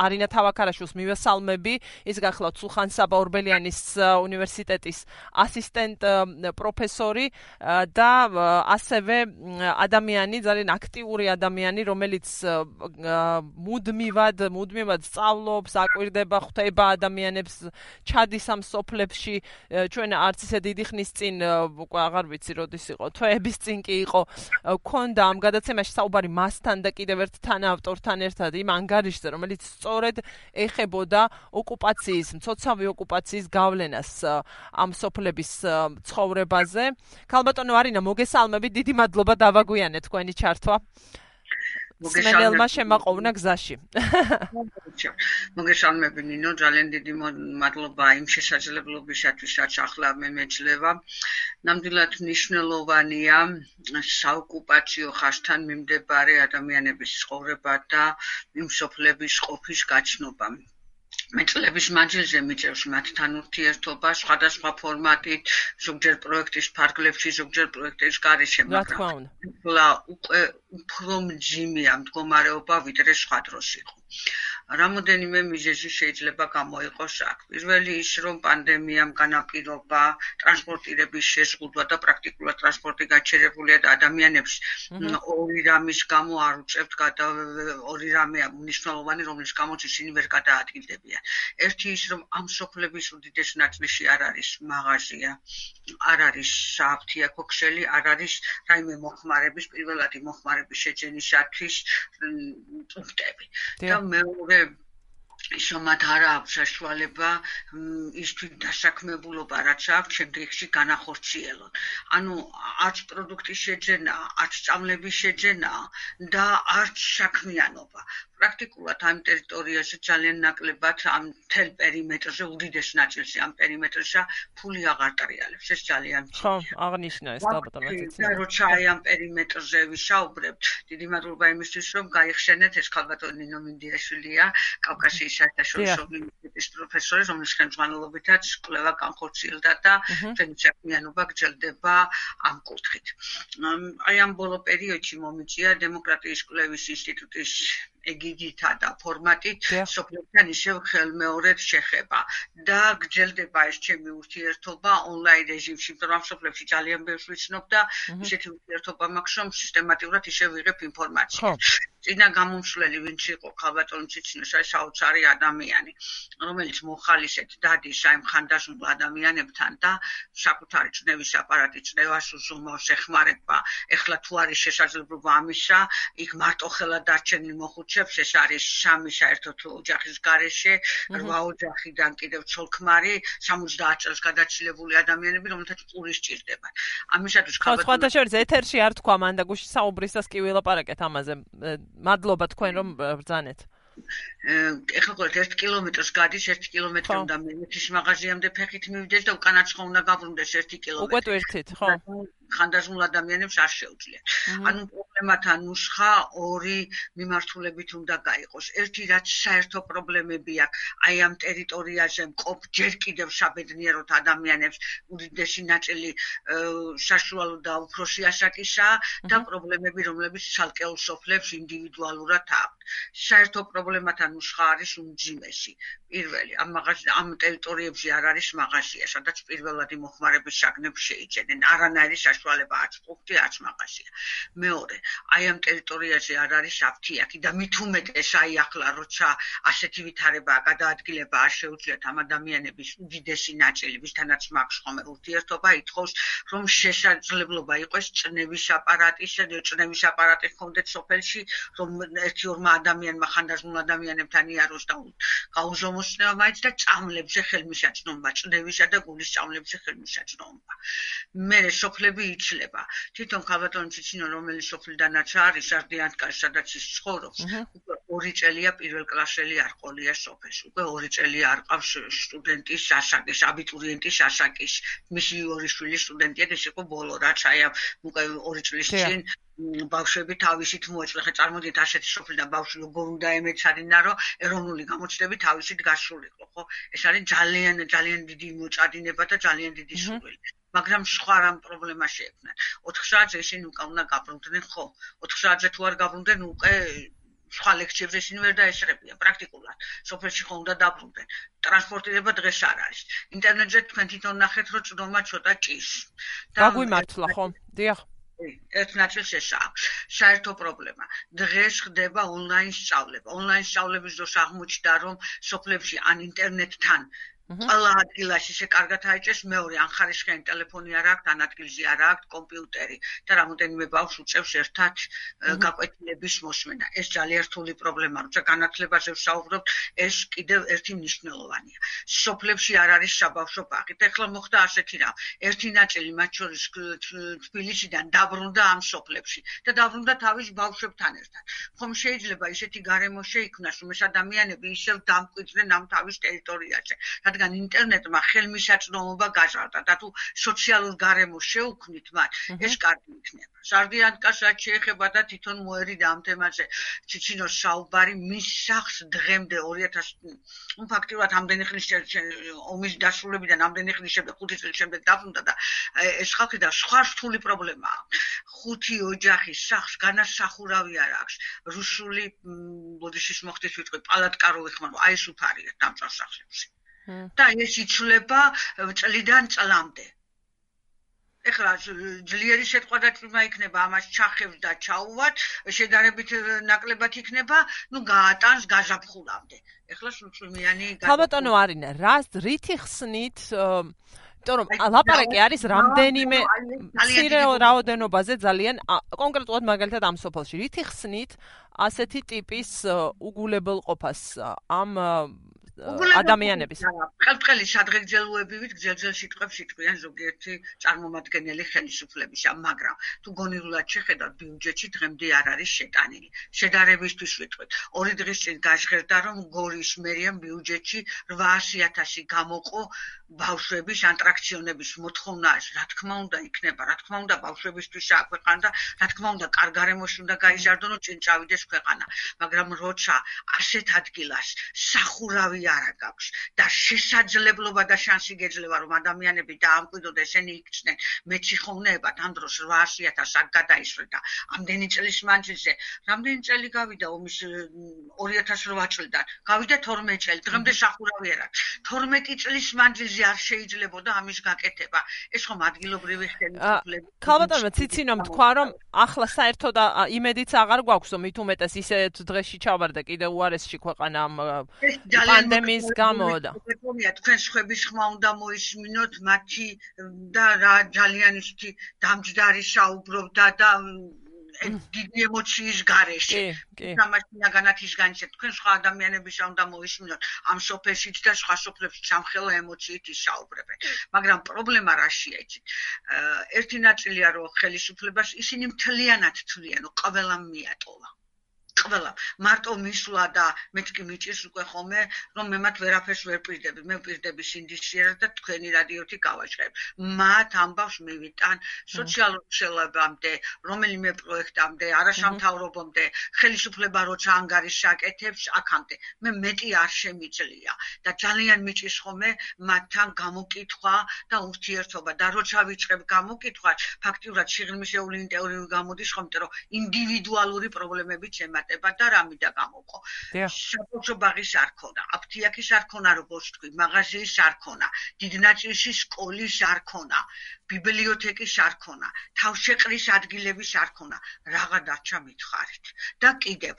არინა თავაქარაშვილს მივესალმები. ის გახლავთ სულხან საბა ორბელიანის უნივერსიტეტის ასისტენტ პროფესორი და ასევე ადამიანი, ძალიან აქტიური ადამიანი, რომელიც მუდმივად, მუდმივად სწავლობს, აკვირდება, ხვდება ადამიანებს, ჩადის ამ სოფლებში. ჩვენ არც ისე დიდი ხნის წინ უკვე აღარ ვიცი როდის იყო, თვეების წინ კი იყო, ქონდა ამ გადაცემაში საუბარი მასთან და კიდევ ერთ თანაავტორთან ერთად იმ ანგარიშზე, რომელიც სწორედ ეხებოდა ოკუპაციის, მцоცავი ოკუპაციის გავლენას ამ სოფლების ცხოვრებაზე. ქალბატონო არინა, მოგესალმები, დიდი მადლობა დავაგვიანეთ თქვენი ჩართვა. მოგესალმება შემაყოვნა გზაში. მოგესალმები ნინო, ძალიან დიდი მადლობა იმ შესაძლებლობისათვის, რაც ახლა მე მეძლევა. ნამდვილად მნიშვნელოვანია საოკუპაციო ხასთან მიმდებარე ადამიანების ცხოვრება და იმ სოფლების ყოფის გაჩნობა. მეწლების მანძილზე მიწევს მათთან ურთიერთობა სხვადასხვა ფორმატით, ზოგჯერ პროექტის ფარგლებში, ზოგჯერ პროექტის გარეშე, მაგრამ უკვე უფრო მძიმეა მდგომარეობა ვიდრე სხვა დროს იყო. რამოდენიმე მიზეზი შეიძლება გამოიყოს აქ. პირველი ის, რომ პანდემიამ განაპირობა ტრანსპორტირების შეზღუდვა და პრაქტიკულად ტრანსპორტი გაჩერებულია და ადამიანებს ორი რამის გამო არ უწევთ გადა ორი რამე მნიშვნელოვანი, რომლის გამოც ისინი ვერ გადაადგილდებიან. ერთი ის, რომ ამ სოფლების უდიდეს ნაწილში არ არის მაღაზია, არ არის საფთიაქო ქსელი, არ არის რაიმე მოხმარების, პირველადი მოხმარების შეძენისათვის პუნქტები. და მეორე შომათ არა აქვს საშუალება ისთვის დასაქმებულობა რაც აქვს შემდეგში განახორციელონ. ანუ არც პროდუქტის შეძენა, არც წამლების შეძენა და არც საქმიანობა. პრაქტიკულად ამ ტერიტორიაზე ძალიან ნაკლებად ამ თელ პერიმეტრზე უდიდეს ნაწილში ამ პერიმეტრში ფული აღარ ტრიალებს. ეს ძალიან ხო, აღნიშნა ეს ამაზე. და როცა აი ამ პერიმეტრზე ვიშაუბრებთ, დიდი მადლობა იმისთვის, რომ გაიხსენეთ ეს ქალბატონი ნომინდიაშვილია, კავკასიის საერთაშორისო უნივერსიტეტის პროფესორი, რომლის ხელმძღვანელობითაც კვლევა განხორციელდა და ჩვენი საქმიანობა გრძელდება ამ კუთხით. აი ამ ბოლო პერიოდში მომიწია დემოკრატიის კვლევის ინსტიტუტის ეგიდითა და ფორმატით სოფლებთან ისევ ხელმეორედ შეხება და გრძელდება ეს ჩემი ურთიერთობა ონლაინ რეჟიმში, მაგრამ ამ სოფლებში ძალიან ბევრს ვიცნობ და ისეთი ურთიერთობა მაქვს, რომ სისტემატურად ისევ ვიღებ ინფორმაციას. წინა გამომშლელი ვინც იყო ხალბატონ ციცინოს აი საოცარი ადამიანი, რომელიც მოხალისეთ დადის აი ხანდაზმულ ადამიანებთან და საკუთარი წნევის აპარატი წნევას უზომავს ეხმარება. ეხლა თუ არის შესაძლებლობა ამისა, იქ მარტო ხელა დარჩენილ მოხუც ჩებს ეს არის სამი საერთოდ ოჯახის გარეშე, რვა ოჯახიდან კიდევ ცოლქმარი, 70 წელს გადაცილებული ადამიანები, რომელთაც პური სჭირდება. ამისათვის ხალხო სხვა შორის ეთერში არ თქვა მან და გუში საუბრისას კი ვილაპარაკეთ ამაზე. მადლობა თქვენ რომ ბრძანეთ. ეხლა ყოლეთ 1 კილომეტრს გადის 1 კილომეტრი უნდა მეეთის მაღაზიამდე ფეხით მივიდეს და უკანაცხო უნდა გაბრუნდეს 1 კილომეტრი. უკვე თვირთით, ხო? ხანდაზმულ ადამიანებს არ შეუძლიათ. ანუ პრობლემათა ნუსხა ორი მიმართულებით უნდა გაიყოს. ერთი რაც საერთო პრობლემები აქვს, აი ამ ტერიტორიაზე მყოფ ჯერ კიდევ საბედნიეროდ ადამიანებს უდიდესი ნაწილი საშუალო და უფროსი ასაკისა და პრობლემები რომლებიც ცალკეულ სოფლებს ინდივიდუალურად აქვს. საერთო პრობლემათა ნუსხა არის უმძიმესი. პირველი, ამ მაღაზია ამ ტერიტორიებში არ არის მაღაზია, სადაც პირველადი მოხმარების საგნებს შეიძენენ. არანაირი საშუალება არც პუნქტი, არც მაღაზია. მეორე, აი ამ ტერიტორიაზე არ არის აფთიაქი და მით უმეტეს აი ახლა როცა ასეთი ვითარება გადაადგილება არ შეუძლიათ ამ ადამიანების უდიდესი ნაწილი, ვისთანაც მაქვს ხომე ურთიერთობა, ითხოვს რომ შესაძლებლობა იყოს წნევის აპარატის, წნევის აპარატი ჰქონდეთ სოფელში, რომ ერთი ორმა ადამიანმა ხანდაზმულ ადამიანებთან იაროს და გაუზომოს მოსნევა მაინც და წამლებზე ხელმისაწვდომობა, წნევისა და გულის წამლებზე ხელმისაწვდომობა. მე სოფლები იცლება. თვითონ ქალბატონი ციცინო რომელიც სოფლიდანაც არის, არდიანკა სადაც ის ცხოვრობს, უკვე ორი წელია პირველ კლასელი არ ყოლია სოფელში. უკვე ორი წელია არ ყავს სტუდენტის ასაკის, აბიტურიენტის ასაკის. მისი ორი შვილი სტუდენტია და ეს იყო ბოლო რაც აი უკვე ორი წლის წინ ბავშვები თავისით მოეწყო. ხე წარმოდით ასეთი სოფლიდან ბავშვი როგორ უნდა ემეცადინა, რომ ეროვნული გამოჩნდები თავისით გასულიყო, ხო? ეს არის ძალიან ძალიან დიდი მოწადინება და ძალიან დიდი სურვილი. მაგრამ სხვა რამ პრობლემა შეექმნათ. 4 საათზე ისინი უკვე უნდა გაბრუნდნენ, ხო? 4 საათზე თუ არ გაბრუნდნენ, უკვე სხვა ლექციებზე ისინი ვერ დაესწრებიან პრაქტიკულად. სოფელში ხომ უნდა დაბრუნდნენ. ტრანსპორტირება დღეს არ არის. ინტერნეტზე თქვენ თვითონ ნახეთ, რომ ჭდომა ცოტა ჭის. გაგვიმართლა ხო? დიახ. ერთ ნაწილს ესაა საერთო პრობლემა. დღეს ხდება ონლაინ სწავლება. ონლაინ სწავლების დროს აღმოჩნდა, რომ სოფლებში ან ინტერნეტთან ყველა ადგილაში შეკარგათ აიჭეს მეორე ან ხარისხიანი ტელეფონი არ აქვს, ან ადგილზე არ აქვს კომპიუტერი და რამოდენიმე ბავშვს უწევს ერთად გაკვეთილების მოსმენა. ეს ძალიან რთული პრობლემაა, როცა განათლებაზე ვსაუბრობთ, ეს კიდევ ერთი მნიშვნელოვანია. სოფლებში არ არის საბავშვო ბაღი. ეხლა მოხდა ასეთი რამ. ერთი ნაწილი მათ შორის თბილისიდან დაბრუნდა ამ სოფლებში და დაბრუნდა თავის ბავშვებთან ერთად. ხომ შეიძლება ისეთი გარემო შეიქმნას, რომ ეს ადამიანები ისევ დამკვიდრდნენ ამ თავის ტერიტორიაზე. რადგან რადგან ინტერნეტმა ხელმისაწვდომობა გაჟღერდა და თუ სოციალურ გარემოს შეუქმნით მათ, ეს კარგი იქნება. სარდიანკას რაც შეეხება და თვითონ მოერიდა ამ თემაზე ჩიჩინოს საუბარი მის სახს დღემდე 2000 ნუ ფაქტიურად ამდენი ხნის ომის დასრულებიდან ამდენი ხნის შემდეგ 5 წელი შემდეგ დაბრუნდა და ეს ხალხი და სხვა რთული პრობლემაა. ხუთი ოჯახის სახს განასახურავი არ აქვს. რუსული ბოდიშის მოხდით ვიტყვი პალატკაროვი ხმა, აი ეს უფარია დამწარ სახლებში. და ეს იცვლება წლიდან წლამდე. ეხლა ძლიერი შეტყვა და წვიმა იქნება ამას ჩახევს და ჩაუვათ, შედარებით ნაკლებად იქნება, ну გაატანს გაზაფხულამდე. ეხლა სულწვიმიანი ხალბატონო არინა, რას რითი ხსნით იმიტომ რომ ლაპარაკი არის რამდენიმე ცირე რაოდენობაზე ძალიან კონკრეტულად მაგალითად ამ სოფელში რითი ხსნით ასეთი ტიპის უგულებელყოფას ამ ადამიანების. ყელყელი სადღეგრძელოებივით გძელძელ სიტყვებს იტყვიან ზოგიერთი წარმომადგენელი ხელისუფლებისა, მაგრამ თუ გონიულად შეხედავთ ბიუჯეტში დღემდე არ არის შეტანილი. შედარებისთვის ვიტყვით. ორი დღის წინ გაჟღერდა რომ გორის მერიამ ბიუჯეტში 800000 გამოყო ბავშვების ატრაქციონების მოთხოვნა ეს რა თქმა უნდა იქნება, რა თქმა უნდა ბავშვებისთვის აქვეყან და რა თქმა უნდა კარგარემოში უნდა გაიზარდონ რომ წინ წავიდეს ქვეყანა, მაგრამ როცა ასეთ ადგილას სახურავი არ აქვს და შესაძლებლობა და შანსი გეძლევა რომ ადამიანები დაამკვიდრონ ესენი იქცნენ მეციხოვნეებად ამ დროს 800000 აქ გადაისრდა ამდენი წლის მანძილზე რამდენი წელი გავიდა ომის 2008 წლიდან? გავიდა 12 წელი დღემდე სახურავი არ აქვს. 12 წლის მანძილზე არ შეიძლებოდა ამის გაკეთება. ეს ხომ ადგილობრივი ხელისუფლება. ქალბატონო ციცინობ თქვა რომ ახლა საერთოდ იმედიც აღარ გვაქვს რომ მით უმეტეს ისეთ დღეში ჩავარდა კიდე უარესში ქვეყანა ამ პანდემიის გამო და თქვენ ხვების ხმა უნდა მოისმინოთ მათი და რა ძალიან ისეთი დამჯდარი საუბრობდა და დიდი ემოციის გარეშე. სამაშინა განათის განცე თქვენ სხვა ადამიანების უნდა მოისმინოთ ამ სოფელშიც და სხვა სოფლებში სამხელო ემოციით ისაუბრებენ. მაგრამ პრობლემა რაშია იცით? ერთი ნაწილია რომ ხელისუფლებას ისინი მთლიანად თვლიან, ყველა მიატოვა. ყველა მარტო მისვლა და მეც კი მიჭირს უკვე ხოლმე რომ მე მათ ვერაფერს ვერ პირდები. მე პირდები სინდისიერად და თქვენი რადიოთი გავაჭრებ. მათ ამბავს მივიტან სოციალურ მშელებამდე რომელიმე პროექტამდე არაშამთავრობომდე ხელისუფლება როცა ანგარის შაკეთებს აქამდე. მე მეტი არ შემიძლია და ძალიან მიჭირს ხოლმე მათთან გამოკითხვა და ურთიერთობა. და როცა ვიჭრებ გამოკითხვას ფაქტიურად შეგრმისეული ინტერვიუ გამოდის ხოლმე რომ ინდივიდუალური პრობლემები ჩემ დამატება და რამიდა გამოყო. საბავშვო ბაღის არ ქონა, აფთიაქის არ ქონა, როგორც თქვი, მაღაზიის არ ქონა, დიდნაჭირში სკოლის არ ქონა, ბიბლიოთეკის არ ქონა, თავშეყრის ადგილების არ ქონა, რაღა დარჩა მითხარით. და კიდევ,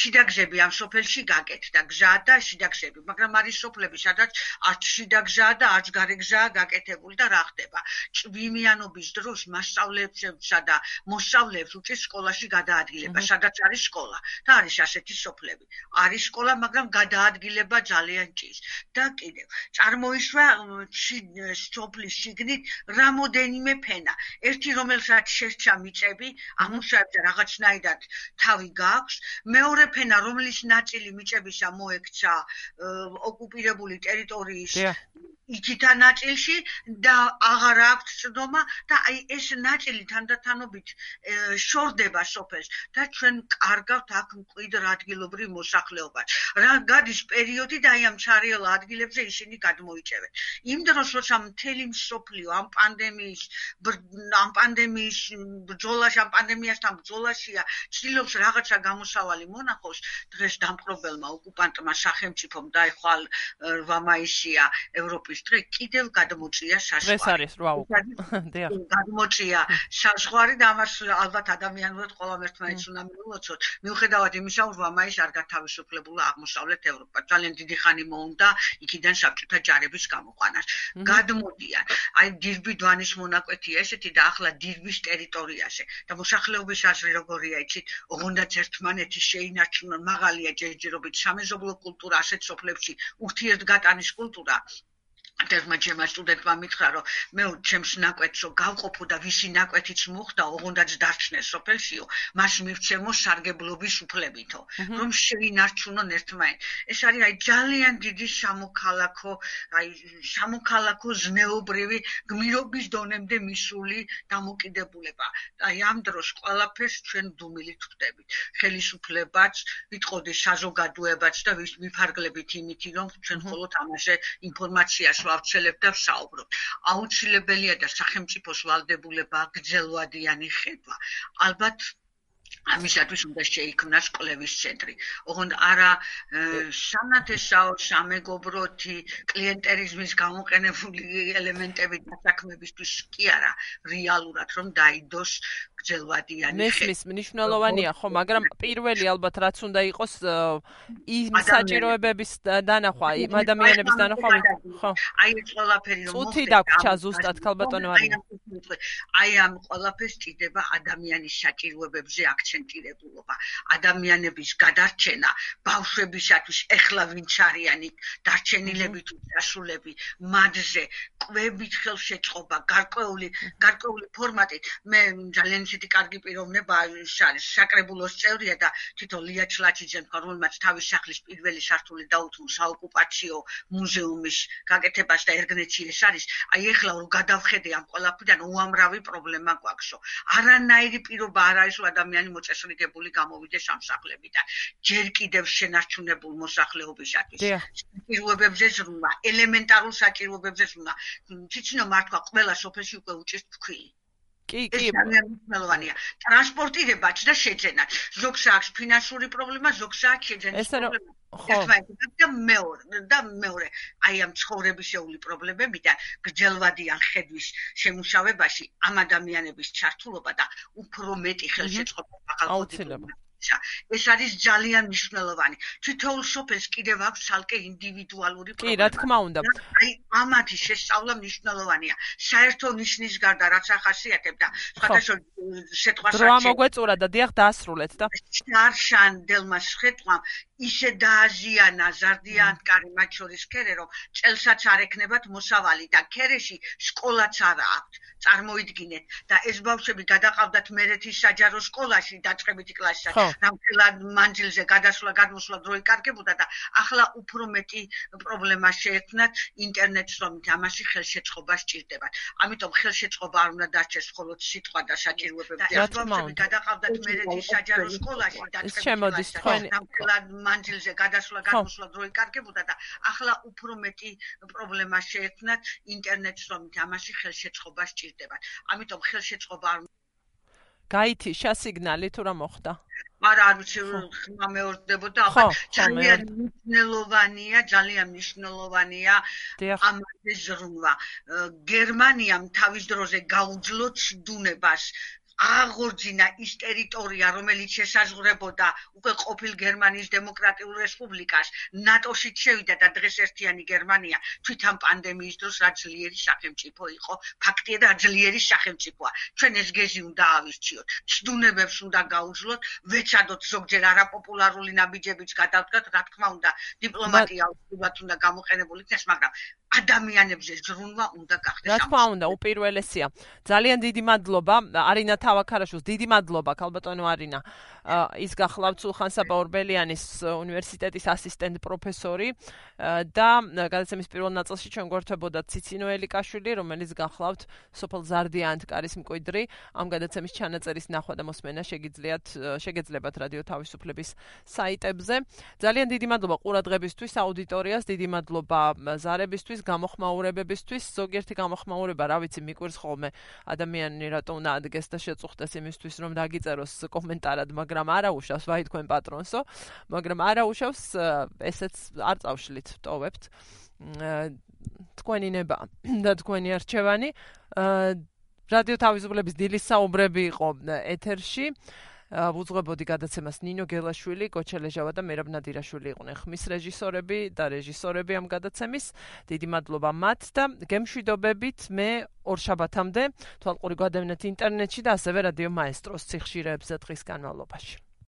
შიდაგზები ამ სოფელში გაკეთდა, გზა და შიდაგზები, მაგრამ არის სოფლები, სადაც არც შიდაგზაა და არც გარეგზაა გაკეთებული და რა ხდება? ჭვიმიანობის დროს მასშტაბლებსა და მოსწავლეებს უწეს სკოლაში გადაადგილება, სადაც არის სკოლა და არის ასეთი სოფლები. არის სკოლა, მაგრამ გადაადგილება ძალიან ჭირს. და კიდევ წარმოიშვა სოფლის შიგნით რამოდენიმე ფენა. ერთი რომელსაც შეჭა მიწები, ამუშავებს და რაღაცნაირად თავი გაქვს. მეორე ფენა, რომლის ნაწილი მიწებისა მოექცა ოკუპირებული ტერიტორიის იქითა ნაწილში და აღარ აქვს ცდომა და აი ეს ნაწილი თანდათანობით შორდება სოფელს და ჩვენ კარგავთ აქ მკვიდრ ადგილობრივ მოსახლეობას. რა გადის პერიოდი და აი ამ ჩარეულ ადგილებზე ისინი გადმოიჭევენ. იმ დროს როცა მთელი მსოფლიო ამ პანდემიის ამ პანდემიის ბრძოლაში ამ პანდემიასთან ბრძოლაშია, ცდილობს რაღაცა გამოსავალი მონახოს, დღეს დამპყრობელმა ოკუპანტმა სახელმწიფომ დაიხვალ 8 მაისია ევროპის დღე კიდევ გადმოწია საშუალო. დღეს არის 8. დიახ. გადმოწია საშუალო და ამას ალბათ ადამიანურად ყოველ ერთმანეთს უნდა მიულოცოთ. მიუხედავად იმისა, რომ 8 მაისს არ გათავისუფლებულა აღმოსავლეთ ევროპა. ძალიან დიდი ხანი მოუნდა იქიდან საბჭოთა ჯარების გამოყვანას. გადმოდიან. აი დირბი დვანის მონაკვეთია ესეთი და ახლა დირბის ტერიტორიაზე და მოსახლეობის აზრი როგორია იცით? ოღონდაც ერთმანეთის შეინარჩუნონ მაღალია ჯერჯერობით სამეზობლო კულტურა ასეთ სოფლებში ურთიერთგატანის კულტურა ერთმა ჩემმა სტუდენტმა მითხრა რომ მე ჩემს ნაკვეთს რო გავყოფო და ვისი ნაკვეთიც მოხდა ოღონდაც დარჩნეს სოფელშიო მას მივცემო სარგებლობის უფლებითო რომ შევინარჩუნონ ერთმანეთ. ეს არის აი ძალიან დიდი სამოქალაქო აი სამოქალაქო ზნეობრივი გმირობის დონემდე მისული დამოკიდებულება. აი ამ დროს ყველაფერს ჩვენ დუმილით ხვდებით ხელისუფლებაც ვიტყოდი საზოგადოებაც და ვიფარგლებით იმითი რომ ჩვენ მხოლოდ ამაზე ინფორმაციას ვავრცელებ და ვსაუბრობ. აუცილებელია და სახელმწიფოს ვალდებულება გძელვადიანი ხედვა. ალბათ ამისათვის უნდა შეიქმნას კლევის ცენტრი. ოღონდ არა სანათესაო სამეგობროთი კლიენტერიზმის გამოყენებული ელემენტები და საქმებისთვის კი არა რეალურად რომ დაიდოს გძელვადიანი მესმის მნიშვნელოვანია ხო მაგრამ პირველი ალბათ რაც უნდა იყოს იმ საჭიროებების დანახვა იმ ადამიანების დანახვა ხო. აი ეს ყველაფერი რომ წუთი დაგვრჩა ზუსტად ქალბატონო მარია აი ამ ყველაფერს ჭირდება ადამიანის საჭიროებებზე აქცენტირებულობა. ადამიანების გადარჩენა ბავშვებისათვის ეხლა ვინც არიანი დარჩენილები თუ დასულები მადზე კვებით ხელშეწყობა გარკვეული გარკვეული ფორმატით. მე ძალიან ისეთი კარგი პიროვნება არის საკრებულოს წევრია და თვითონ ლია ჩლაჩიძემ რომელმაც თავის სახლის პირველი სართული დაუთმო საოკუპაციო მუზეუმის გაკეთებას და ერგნეთში ეს არის. აი ეხლა რომ გადავხედე ამ ყველაფრიდან უამრავი პრობლემა გვაქვსო არანაირი პირობა არ არის რომ ადამიანი მოწესრიგებული გამოვიდეს ამ სახლებიდან ჯერ კიდევ შენარჩუნებულ მოსახლეობისათვის საჭიროებებზე ზრუნვა ელემენტარულ საჭიროებებზე ზრუნვა თვითონ მართლა ყველა სოფელში უკვე უჭირს თქვი კი, კი. მნიშვნელოვანია. ტრანსპორტირებაც და შეძენაც. ზოგს აქვს ფინანსური პრობლემა, ზოგს აქვს შეძენის პრობლემა. ხო. და მეორე და მეორე აი ამ ცხოვრებისეული პრობლემებიდან გრძელვადიან ხედვის შემუშავებაში ამ ადამიანების ჩართულობა და უფრო მეტი ხელშეწყობა ახალგაზრდობა. ეს არის ძალიან მნიშვნელოვანი. თითოეულ სოფელს კიდევ აქვს ალკე ინდივიდუალური პრობლემა. კი, რა თქმა უნდა. აი, ამათი შესწავლა მნიშვნელოვანია. საერთო ნიშნის გარდა რაც ახასიათებდა, სხვადასხვა შეტყვასაც. რა მოგვეწურა და დიახ დაასრულეთ და. შარშან დელმა შეტყვა ისე დააზიანა ზარდიან კარიმად შორის ქერე რომ წელსაც არ ეკნებათ მოსავალი და ქერეში სკოლაც არ აქვს წარმოიდგინეთ და ეს ბავშვები გადაყავდათ მერეთის საჯარო სკოლაში დაწყებითი კლასში რამხელად მანძილზე გადასვლა გადმოსვლა დროი კარგებოდა და ახლა უფრო მეტი პრობლემა შეექმნათ ინტერნეტს რომ ამაში ხელშეწყობა სჭირდებათ. ამიტომ ხელშეწყობა არ უნდა დარჩეს მხოლოდ სიტყვა და საჭიროებები და ბავშვები გადაყავდათ მერეთის საჯარო სკოლაში დაწყებითი კლასში რამხელად მანძილზე გადასვლა გადმოსვლა დროი კარგებოდა და ახლა უფრო მეტი პრობლემა შეექმნათ ინტერნეტს რომ ამაში ხელშეწყობა სჭირდებათ. ამიტომ ხელშეწყობა არ გაითიშა სიგნალი თუ რა მოხდა? არა, არ ვიცი, ხმა მეორდებოდა, ახლა ძალიან მნიშვნელოვანია, ძალიან მნიშვნელოვანია ამაზე ზრუნვა. გერმანიამ თავის დროზე გაუძლო ცდუნებას აღორძინა ის ტერიტორია, რომელიც შესაძლებლობდა უკვე ყოფილ გერმანიის დემოკრატიულ რესპუბლიკას, ნატოშიც შევიდა და დღეს ერთიანი გერმანია თვითონ პანდემიის დროს რა ძლიერი სახელმწიფო იყო, ფაქტია და ძლიერი სახელმწიფოა. ჩვენ ეს გეზი უნდა ავისწიოთ. ცდუნებებს უნდა გაუძლოთ, ვეცადოთ ზოგჯერ არაპოპულარული ნაბიჯებიც გადავდგათ, რა თქმა უნდა, დიპლომატია უბრალოდ უნდა გამოყენებული იქნას, მაგრამ ადამიანებზე ზრუნვა უნდა გახდეს. რა თქმა უნდა, უპირველესია. ძალიან დიდი მადლობა არინა თავაქარაშვილს, დიდი მადლობა ქალბატონო არინა. ის გახლავთ სულხან-საბა ორბელიანის უნივერსიტეტის ასისტენტ პროფესორი და გადაცემის პირველ ნაწილში ჩვენ გვერდებოდა ციცინო ელიკაშვილი, რომელიც გახლავთ სოფელ ზარდიანთ კარის მკვიდრი. ამ გადაცემის ჩანაწერის ნახვა და მოსმენა შეგიძლიათ შეგეძლებათ რადიო თავისუფლების საიტებზე. ძალიან დიდი მადლობა ყურადღებისთვის, აუდიტორიას, დიდი მადლობა ზარებისთვის, გამოხმაურებებისთვის. ზოგიერთი გამოხმაურება, რა ვიცი, მიკვირს ხოლმე ადამიანი რატომ უნდა ადგეს და შეწუხდეს იმისთვის, რომ დაგიწეროს კომენტარად, მაგრამ არა უშავს ვაი თქვენ პატრონსო, მაგრამ არა უშავს ესეც არ წავშლით, ტოვებთ. თქვენი ნება და თქვენი არჩევანი. რადიო თავისუფლების დილის საუბრები იყო ეთერში. უძღვებოდი გადაცემას ნინო გელაშვილი, კოჩელეჟავა და მერაბ ნადირაშვილი იყვნენ ხმის რეჟისორები და რეჟისორები ამ გადაცემის. დიდი მადლობა მათ და გემშვიდობებით მე ორშაბათამდე თვალყური გადავინეთ ინტერნეტში და ასევე რადიო მაესტროს ციხშირეებზე დღის განმავლობაში.